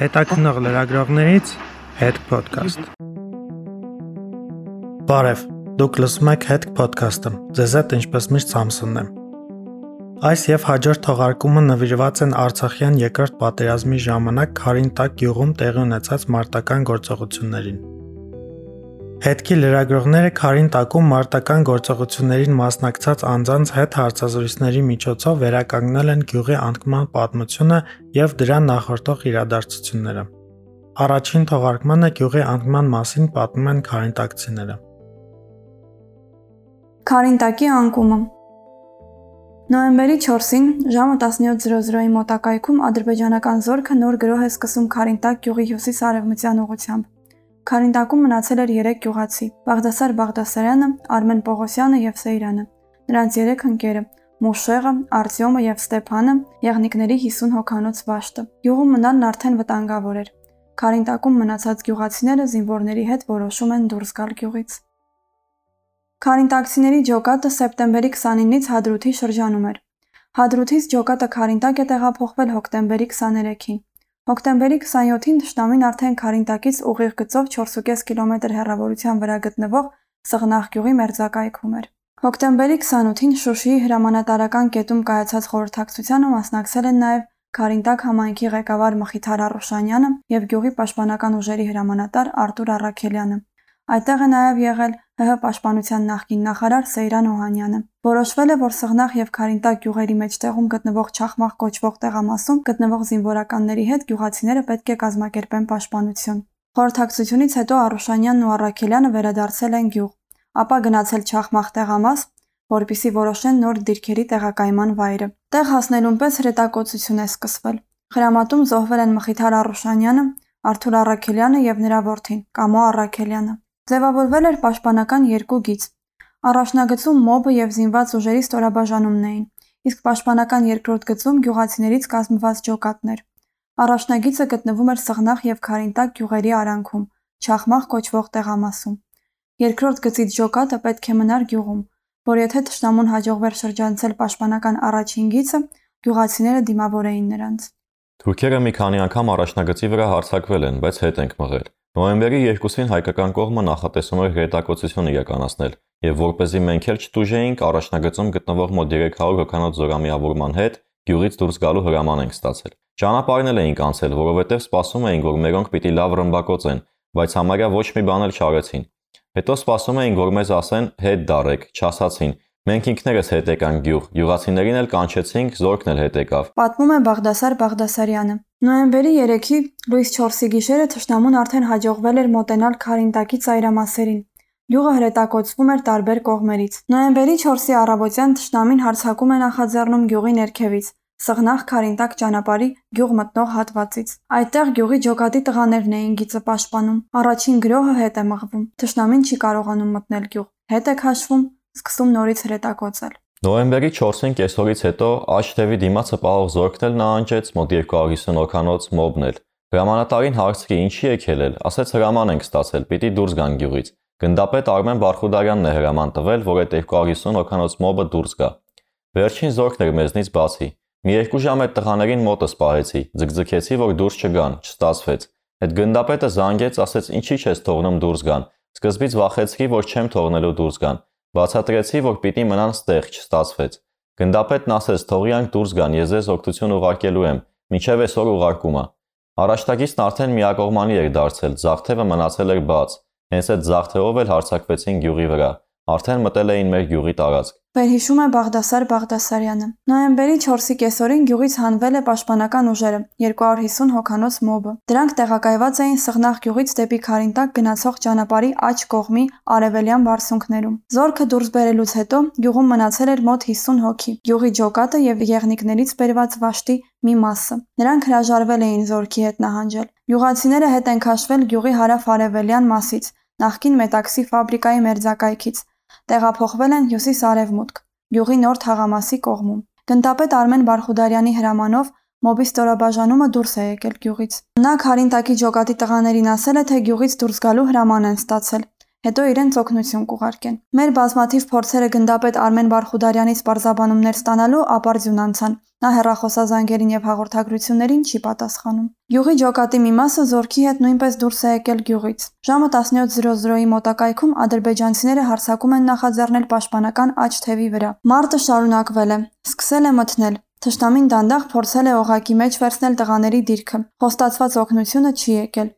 Հետաքնող լրագրողներից հետ podcast։ Բարև, դուք լսում եք հետ podcast-ը։ Ձեզ հետ ինչպես միշտ Սամսոնն եմ։ Այս եւ հաջորդ թողարկումը նվիրված են Արցախյան երկրորդ պատերազմի ժամանակ Խարինտակ գյուղում տեղի ունեցած մարտական գործողություններին։ Հետքի լրագրողները Քարին տակում մարտական գործողություններին մասնակցած անձանց հետ հարցազրույցների միջոցով վերականգնել են գյուղի անկման պատմությունը եւ դրան նախորդող իրադարձությունները։ Առաջին թողարկմանը գյուղի անկման մասին պատմում են քարինտակցիները։ Քարինտակի անկումը Նոյեմբերի 4-ին ժամը 17:00-ի մոտակայքում ադրբեջանական զորքը նոր գրոհ է սկսում Քարինտակ գյուղի հյուսիս-արևմտյան ուղությամբ։ Քարինտակում մնացել էր 3 գյուղացի՝ Բաղդասար Բաղդասարյանը, Արմեն Պողոսյանը եւ Սեյրանը։ Նրանց 3 ընկերը՝ Մուշեղը, Արտյոմը եւ Ստեփանը, եղնիկների 50 հոկանոց վաշտը։ Գյուղում մնալն արդեն վտանգավոր էր։ Քարինտակում մնացած գյուղացիները զինվորների հետ որոշում են դուրս գալ գյուղից։ Քարինտակցիների ջոկատը սեպտեմբերի 29-ից Հադրութի շրջանում էր։ Հադրութից ջոկատը Քարինտակ է տեղափոխվել հոկտեմբերի 23-ին։ Հոկտեմբերի 27-ին թշնամին արդեն Քարինտակից ուղիղ գծով 4.5 կիլոմետր հեռավորության վրա գտնվող Սղնաղ գյուղի մերձակայքում էր։ Հոկտեմբերի 28-ին Շուշիի հրամանատարական կետում կայացած խորհրդակցությանը մասնակցել են նաև Քարինտակ համայնքի ղեկավար Մխիթար Արոշանյանը եւ գյուղի պաշտպանական ուժերի հրամանատար Արտուր Առաքելյանը։ Այդտեղ է նաև եղել ՀՀ պաշտպանության նախկին նախարար Սեյրան Օհանյանը։ Որոշվել է, որ Սղնախ եւ Քարինտակ գյուղերի մեջտեղում գտնվող Չախմախ կոչվող տեղամասում գտնվող զինվորականների հետ գյուղացիները պետք է կազմակերպեն պաշտպանություն։ Խորհրդակցությունից հետո Արոշանյանն ու Առաքելյանը վերադարձել են գյուղ, ապա գնացել Չախմախ տեղամաս, որpիսի որոշեն նոր դիրքերի տեղակայման վայրը։ Տեղ հասնելուն պես հրետակոծություն է սկսվել։ Խրամատում զոհվել են Մխիթար Արոշանյանը, Արթուր Առաքելյանը եւ նրա որդին Կամո Առաքելյանը։ Ձևավորվել էր պաշտպանական երկու գիծ։ Առաջնագծում մոբը եւ զինված ուժերի ստորաբաժանումն էին, իսկ պաշտպանական երկրորդ գծում գյուղացիներից կազմված ջոկատներ։ Առաջնագիծը գտնվում էր Սղնախ եւ Քարինտակ գյուղերի արանքում, Չախմախ կոչվող տեղամասում։ Երկրորդ գծից ջոկատը պետք է մնար գյուղում, որ եթե ճշտամուն հաջողվեր շրջանցել պաշտպանական առաջին գիծը, գյուղացիները դիմավոր էին նրանց։ Թուրքերը մի քանի անգամ առաջնագծի վրա հարձակվել են, բայց հետ ենք մղել։ Նոյեմբերի 2-ին հայկական կողմը նախատեսում էր հրետակոծություն իրականացնել, եւ որպեսզի մենք էլ չտուժեինք, առաջնագծում գտնվող մոտ 300 հոգանոց զորամիավորման հետ գյուղից դուրս գալու հրաման ենք ստացել։ Ճանապարհն էլ էինք անցել, որովհետեւ սպասում էինք, որ մերոնք պիտի լավ ռմբակոծեն, բայց համարյա ոչ մի բան էլ չարեցին։ Հետո սպասում էինք, որ մեզ ասեն՝ հետ դարեք, չասացին, Մենք ինքներս հետ եկանք գյուղ, յուղացիներին էլ կանչեցինք, զորքն էլ հետ եկավ։ Պատմում է Բաղդասար Բաղդասարյանը։ Նոյեմբերի 3-ի լույս 4-ի գիշերը թշնամուն արդեն հաջողվել էր մոտենալ Քարինտակի ծայրամասերին։ Յուղը հրետակոծվում էր տարբեր կողմերից։ Նոյեմբերի 4-ի առավոտյան թշնամին հարցակում է նախաձեռնում գյուղի ներքևից, Սղնախ Քարինտակ ճանապարհի գյուղ մտնող հատվածից։ Այդտեղ գյուղի ջոկատի տղաներն էին գիծը պաշտպանում։ Առաջին գրոհը հետ է մղվում։ Թշնամին չի կարողանում մտնել գյուղ։ Հետ է քաշվում, սկսում նորից հրետակոծել։ Նոյեմբերի 4-ին կեսօրից հետո աջ թևի դիմացը պահող զորքն էլ նահանջեց մոտ 250 օքանոց մոբն էլ։ Հրամանատարին հարցրի ինչի եք ելել, ասեց հրաման ենք ստացել, պիտի դուրս գան գյուղից։ Գնդապետ Արմեն Բարխուդարյանն է հրաման տվել, որ այդ 250 օքանոց մոբը դուրս գա։ Վերջին զորքն էր մեզնից բացի։ Մի երկու ժամ այդ տղաներին մոտս պահեցի, ձգձգեցի, որ դուրս չգան, չստացվեց։ Այդ գնդապետը զանգեց, ասեց ինչի՞ չես թողնում դուրս գան։ Սկզբից վախեցրի, որ չեմ թողնելու դուրս գան։ Բացատրեցի, որ պիտի մնան ստեղ, չստացվեց։ Գնդապետն ասեց՝ թողիանք դուրս գան, ես ձեզ օգնություն ուղարկելու եմ, մինչև այսօր ուղարկումը։ Առաջնակիցն արդեն միակողմանի էր դարձել, զաղթևը մնացել էր բաց։ Հենց այդ զաղթերով էլ հարձակվեցին գյուղի վրա։ Արդեն մտել էին մեր գյուղի տարածք։ Վերհիշում է Բաղդասար Բաղդասարյանը։ Նոյեմբերի 4-ի կեսօրին գյուղից հանվել է պաշտպանական ուժերը 250 հոկանոց մոբը։ Դրանք տեղակայված էին Սղնաղ գյուղից դեպի Խարինտակ գնացող ճանապարհի աջ կողմի արևելյան բարձունքներում։ Զորքը դուրս բերելուց հետո գյուղում մնացել էր մոտ 50 հոգի։ Գյուղի ջոկատը եւ եղնիկներից բերված վաշտի մի մասը։ Նրանք հրաժարվել էին զորքի հետ նահանջել։ Գյուղացիները հետ են քաշվել գյուղի հարավ-արևելյան մասից, նախկին մետաքսի ֆաբրիկայի մերձակայքից տեղափոխվել են հյուսիս-արևմուտք, գյուղի նոր թաղամասի կողմում։ Գնդապետ Արմեն Բարխուդարյանի հրամանով մոբի ստորաբաժանումը դուրս է եկել գյուղից։ Նա Քարինտակի ջոկատի տղաներին ասել է, թե գյուղից դուրս գալու հրաման են ստացել։ հետո իրենց օգնություն կուղարկեն։ Մեր բազմաթիվ փորձերը գնդապետ Արմեն Բարխուդարյանից բարձաբանումներ ստանալու ապարդյուն անցան։ Նա հերախոսազանգերին եւ հաղորդագրություններին չի պատասխանում։ Գյուղի ջոկատի մի մասը զորքի հետ նույնպես դուրս է եկել գյուղից։ Ժամը 17:00-ի մոտակայքում ադրբեջանցիները հարձակում են նախաձեռնել պաշտպանական աճ թևի վրա։ Մարտը շարունակվել է։ Սկսել է մթնել։ Թշնամին դանդաղ փորձել է օղակի մեջ վերցնել տղաների դիրքը։ Խոստացված օգնությունը չի եկել։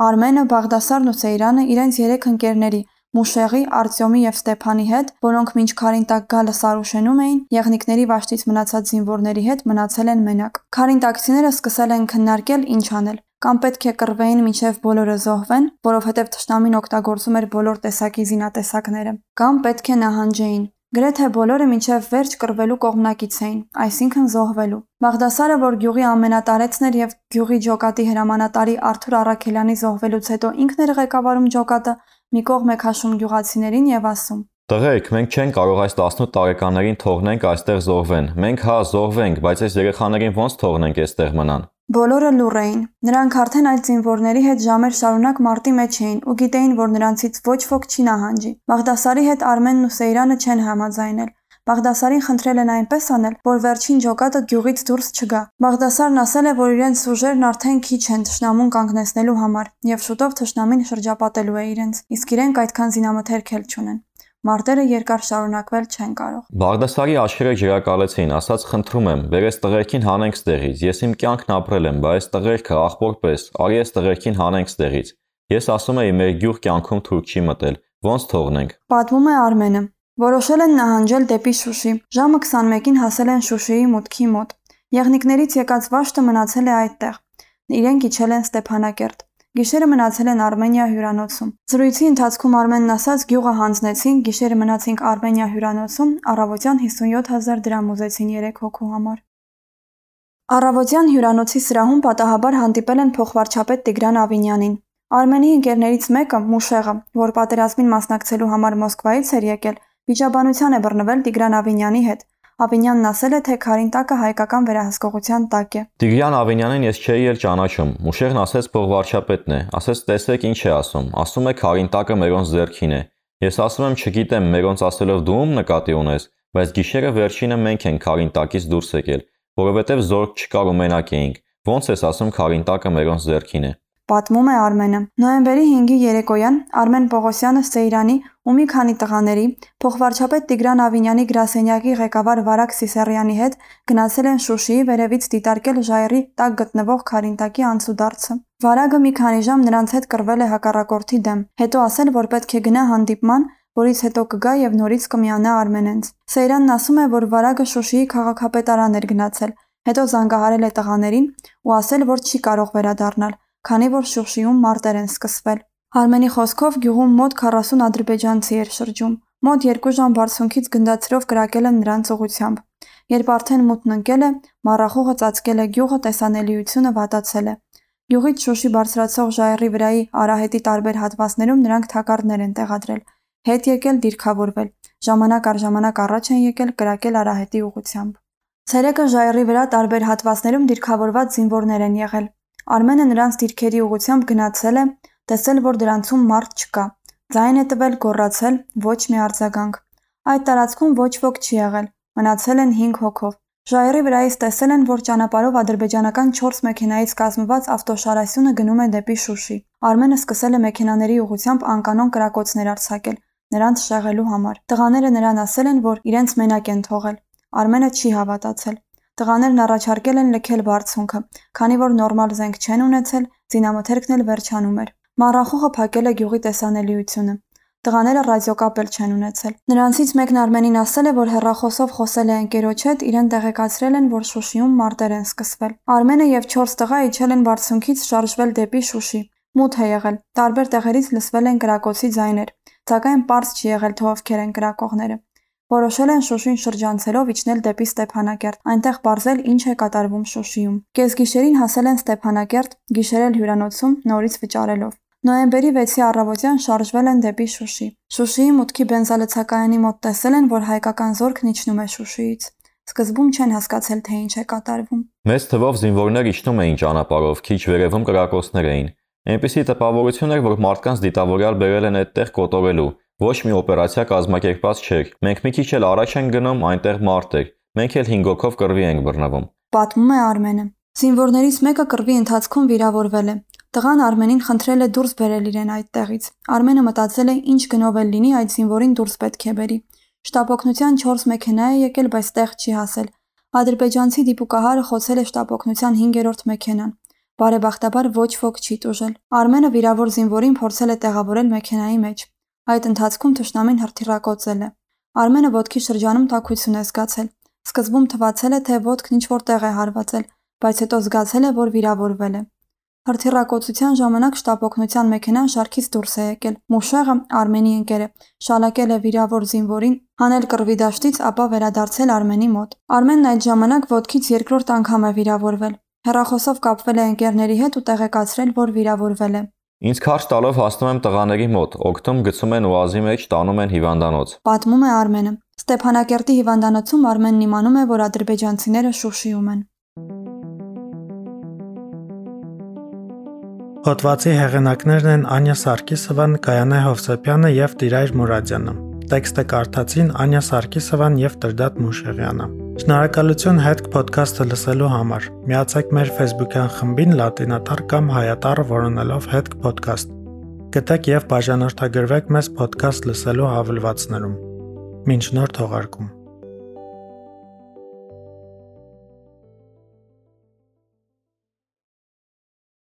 Արմենը, Բաղդասարն ու Սեյրանը իրենց երեք ընկերների՝ Մուշեղի, Արտյոմի եւ Ստեփանի հետ, որոնք մինչ Քարինտակ գալը Սարուշենում էին, եղնիկների վաշտից մնացած զինվորների հետ մնացել են մենակ։ Քարինտակցիները սկսել են քննարկել ինչ անել։ Կամ պետք է կռվեին մինչև բոլորը զոհվեն, որովհետև թշնամին օգտագործում էր բոլոր տեսակի զինատեսակները, կամ պետք է նահանջեին։ Գրեթե բոլորը մինչև վերջ կռվելու կողմնակից էին, այսինքն զոհվելու։ Բաղդասարը, որ գյուղի ամենատարեցն էր եւ գյուղի ջոկատի հրամանատարի Արթուր Արաքելյանի զոհվելուց հետո ինքն էր ղեկավարում ջոկատը, մի կողմ է քաշում գյուղացիներին եւ ասում. Տղերք, մենք չենք կարող այս 18 տարեկաններին թողնենք այստեղ զոհվեն։ Մենք հա զոհվենք, բայց այս երեխաներին ոնց թողնենք այստեղ մնան։ Բոլորը լուռ էին։ Նրանք արդեն այդ զինվորների հետ ժամեր շարունակ մարտի մեջ էին ու գիտեին, որ նրանցից ոչ ոք չի նահանջի։ Բաղդասարի հետ Արմենն ու Սեյրանը չեն համաձայնել։ Բաղդասարին խնդրել են այնպես անել, որ վերջին ջոկատը գյուղից դուրս չգա։ Բաղդասարն ասել է, որ իրենց ուժերն արդեն քիչ են թշնամուն կանգնեցնելու համար, եւ շուտով թշնամին շրջապատելու է իրենց, իսկ իրենք այդքան զինամթերք էլ չունեն։ Մարտերը երկար շարունակվել չեն կարող։ Բաղդասարի աչքերը ջրակալեցին, ասաց խնդրում եմ, բերես տղերքին հանենք ստեղից։ Ես իմ կյանքն ապրել եմ, բայց տղերքը աղբորպես, արի ես տղերքին հանենք ստեղից։ Ես ասում եի մեր գյուղ կյանքում թուրք չի մտել։ Ոնց թողնենք։ Պատմում է Արմենը։ Որոշել են նահանջել դեպի Շուշի։ Ժամը 21-ին հասել են Շուշիի մուտքի մոտ։ Եղնիկներից եկած վաշտը մնացել է այդտեղ։ Իրենք իջել են Ստեփանակերտ։ Գիշերը մնացել են Արմենիա հյուրանոցում։ Զրույցի ընթացքում Արմենն ասաց գյուղը հանձնեցին, գիշերը մնացինք Արմենիա հյուրանոցում, առավոտյան 57000 դրամ ուզեցին 3 հոգու համար։ Առավոտյան հյուրանոցի սրահում պատահաբար հանդիպել են փոխվարչապետ Տիգրան Ավինյանին։ Արմենի ընկերներից մեկը՝ Մուշեղը, որ պատերազմին մասնակցելու համար Մոսկվայից էր եկել, Վիճաբանության է բռնվել Տիգրան Ավինյանի հետ։ Ավինյանն ասել է, թե Քարինտակը հայկական վերահսկողության տակ է։ Տիգրան Ավինյանին ես չէի էլ ճանաչում։ Մուշեղն ասեց փողվարչապետն է, ասեց տեսեք ինչ է ասում։ Ասում է Քարինտակը մերոնց ձեռքին է։ Ես ասում եմ, չգիտեմ, մերոնց ասելով դու ում նկատի ունես, բայց գիշերը վերջինը մենք ենք Քարինտակից դուրս եկել, որովհետև զորք չկար ու մենակ էինք։ Ոնց ես ասում Քարինտակը մերոնց ձեռքին է պատմում է Արմենը։ Նոյեմբերի 5-ի երեկոյան Արմեն Պողոսյանը Սեյրանի ու մի քանի տղաների փոխվարչապետ Տիգրան Ավինյանի գրասենյակի ղեկավար Վարակ Սիսարյանի հետ գնացել են Շուշիի վերևից դիտարկել ժայռի տակ գտնվող Խարինտակի անցուդարձը։ Վարագը մի քանի ժամ նրանց հետ կռվել է հակառակորդի դեմ, հետո ասել, որ պետք է գնա հանդիպման, որից հետո կգա եւ նորից կմիանա Արմենենց։ Սեյրանն ասում է, որ Վարագը Շուշիի քաղաքապետարան էր գնացել, հետո զանգահարել է տղաներին ու ասել, որ չի կարող վերադառնալ, քանի որ Շուշիում մարտեր են սկսվել։ Արմենի խոսքով գյուղում մոտ 40 ադրբեջանցի էր շրջում։ Մոտ 2 ժամ բարձունքից գնդացրով կրակել են նրանց ուղությամբ։ Երբ արդեն մութն ընկել է, մառախուղը ծածկել է գյուղը, տեսանելիությունը վատացել է։ Գյուղից Շուշի բարձրացող ժայռի վրայի արահետի տարբեր հատվածներում նրանք թակարդներ են տեղադրել։ Հետ եկել դիրքավորվել։ Ժամանակ առ ժամանակ առաջ են եկել կրակել արահետի ուղությամբ։ Ցերեկը ժայռի վրա տարբեր հատվածներում դիրքավորված զինվորներ են եղել։ Արմենը նրանց դիրքերի ուղղությամբ գնացել է, տեսել, որ դրանցում մարդ չկա։ Ձայն է տվել, գոռացել, ոչ մի արձագանք։ Այդ տարածքում ոչ ոք չի եղել, մնացել են 5 հոգով։ Ժայռի վրայից տեսել են, որ ճանապարհով ադրբեջանական 4 մեքենայից կազմված ավտոշարասյունը գնում է դեպի Շուշի։ Արմենը սկսել է մեքենաների ուղությամբ անկանոն կրակոցներ արձակել, նրանց շեղելու համար։ Տղաները նրան ասել են, որ իրենց մենակ են թողել։ Արմենը չի հավատացել։ Տղաներն առաջարկել են լքել բարձունքը, քանի որ նորմալ զենք չեն ունեցել, զինամթերքն էլ վերջանում էր։ Մառախուղը փակել է գյուղի տեսանելիությունը։ Տղաները ռադիոկապ էլ չեն ունեցել։ Նրանցից մեկն Արմենին ասել է, որ հերրախոսով խոսել է ընկերոջ հետ, իրեն տեղեկացրել են, որ Շուշիում մարտեր են սկսվել։ Արմենը եւ 4 տղա իջել են բարձունքից շարժվել դեպի Շուշի։ Մութ է եղել։ Տարբեր տեղերից լսվել են կրակոցի ձայներ, սակայն པարզ չի եղել թե ովքեր են կրակողները։ Որոշել են Շուշին շրջանցելով իջնել դեպի Ստեփանակերտ, այնտեղ պարզել ինչ է կատարվում Շուշիում։ Կեսգիշերին հասել են Ստեփանակերտ, գիշերել հյուրանոցում, նորից վճարելով։ Նոյեմբերի 6-ի առավոտյան շարժվել են դեպի Շուշի։ Շուշիի մուտքի բենզալցակայանի մոտ տեսել են, որ հայկական զորքն իջնում է Շուշիից։ Սկզբում չեն հասկացել, թե ինչ է կատարվում։ Մեծ թվով զինվորներ իջնում էին ճանապարհով, քիչ վերևում կրակոցներ էին։ Այնպիսի տպավորություն էր, որ մարդկանց դիտավորյալ բերել են այդտեղ կոտորելու։ Ոչ մի օպերացիա կազմակերպված չէր։ Մենք մի քիչ էլ առաջ են գնում, այնտեղ մարդ էր։ Մենք էլ 5 հոգով կրվի ենք բռնվում։ Պատմում է Արմենը։ Զինվորներից մեկը կրվի ընթացքում վիրավորվել է։ Տղան Արմենին խնդրել է դուրս բերել իրեն այդտեղից։ Արմենը մտածել է ինչ գնով էլ լինի այդ զինվորին դուրս պետք է բերի։ Շտապօգնության 4 մեքենա է եկել, բայց տեղ չի հասել։ Ադրբեջանցի դիպուկահարը խոցել է շտապօգնության 5-րդ մեքենան։ Բարեբախտաբար ոչ ոք չի տուժել։ Արմենը վիրավոր զինվորին փորձել է տեղավորել մեքենայի մեջ։ Այդ ընթացքում թշնամին հրթիռակոծել է։ Արմենը ոտքի շրջանում տաքություն է զգացել։ Սկզբում թվացել է, թե ոտքն ինչ-որ տեղ է հարվածել, բայց հետո զգացել է, որ վիրավորվել է։ Հրթիռակոծության ժամանակ շտապօգնության մեքենան շարքից դուրս է եկել։ Մուշեղը Արմենի ընկերը շալակել է վիրավոր զինվորին, հանել կռվի դաշտից, ապա վերադարձել Արմենի մոտ։ Արմենն այդ ժամանակ ոտքից երկրորդ անգամ է վիրավորվել։ Հեռախոսով կապվել է ընկերների հետ ու տեղեկացրել, որ վիրավորվել է։ Ինձ քարշ տալով հասնում եմ տղաների մոտ, օգտում գցում են ուազի մեջ, տանում են հիվանդանոց։ Պատմում է Արմենը։ Ստեփանակերտի հիվանդանոցում Արմենն իմանում է, որ ադրբեջանցիները Շուշիում են։ Հոդվացի հեղինակներն են Անյա Սարգիսովան, Գայանե Հովսեփյանը եւ Տիրայր Մուրադյանը։ Տեքստը կարդացին Անյա Սարգիսովան եւ Տրդատ Մուշեղյանը։ Շնորհակալություն հետք ոդքասթը լսելու համար։ Միացեք մեր Facebook-յան խմբին լատինատար կամ հայատառ որոնելով հետք ոդքասթ։ Գտեք եւ բաժանորդագրվեք մեզ ոդքասթ լսելու հավելվածներում։ Մինչ նոր թողարկում։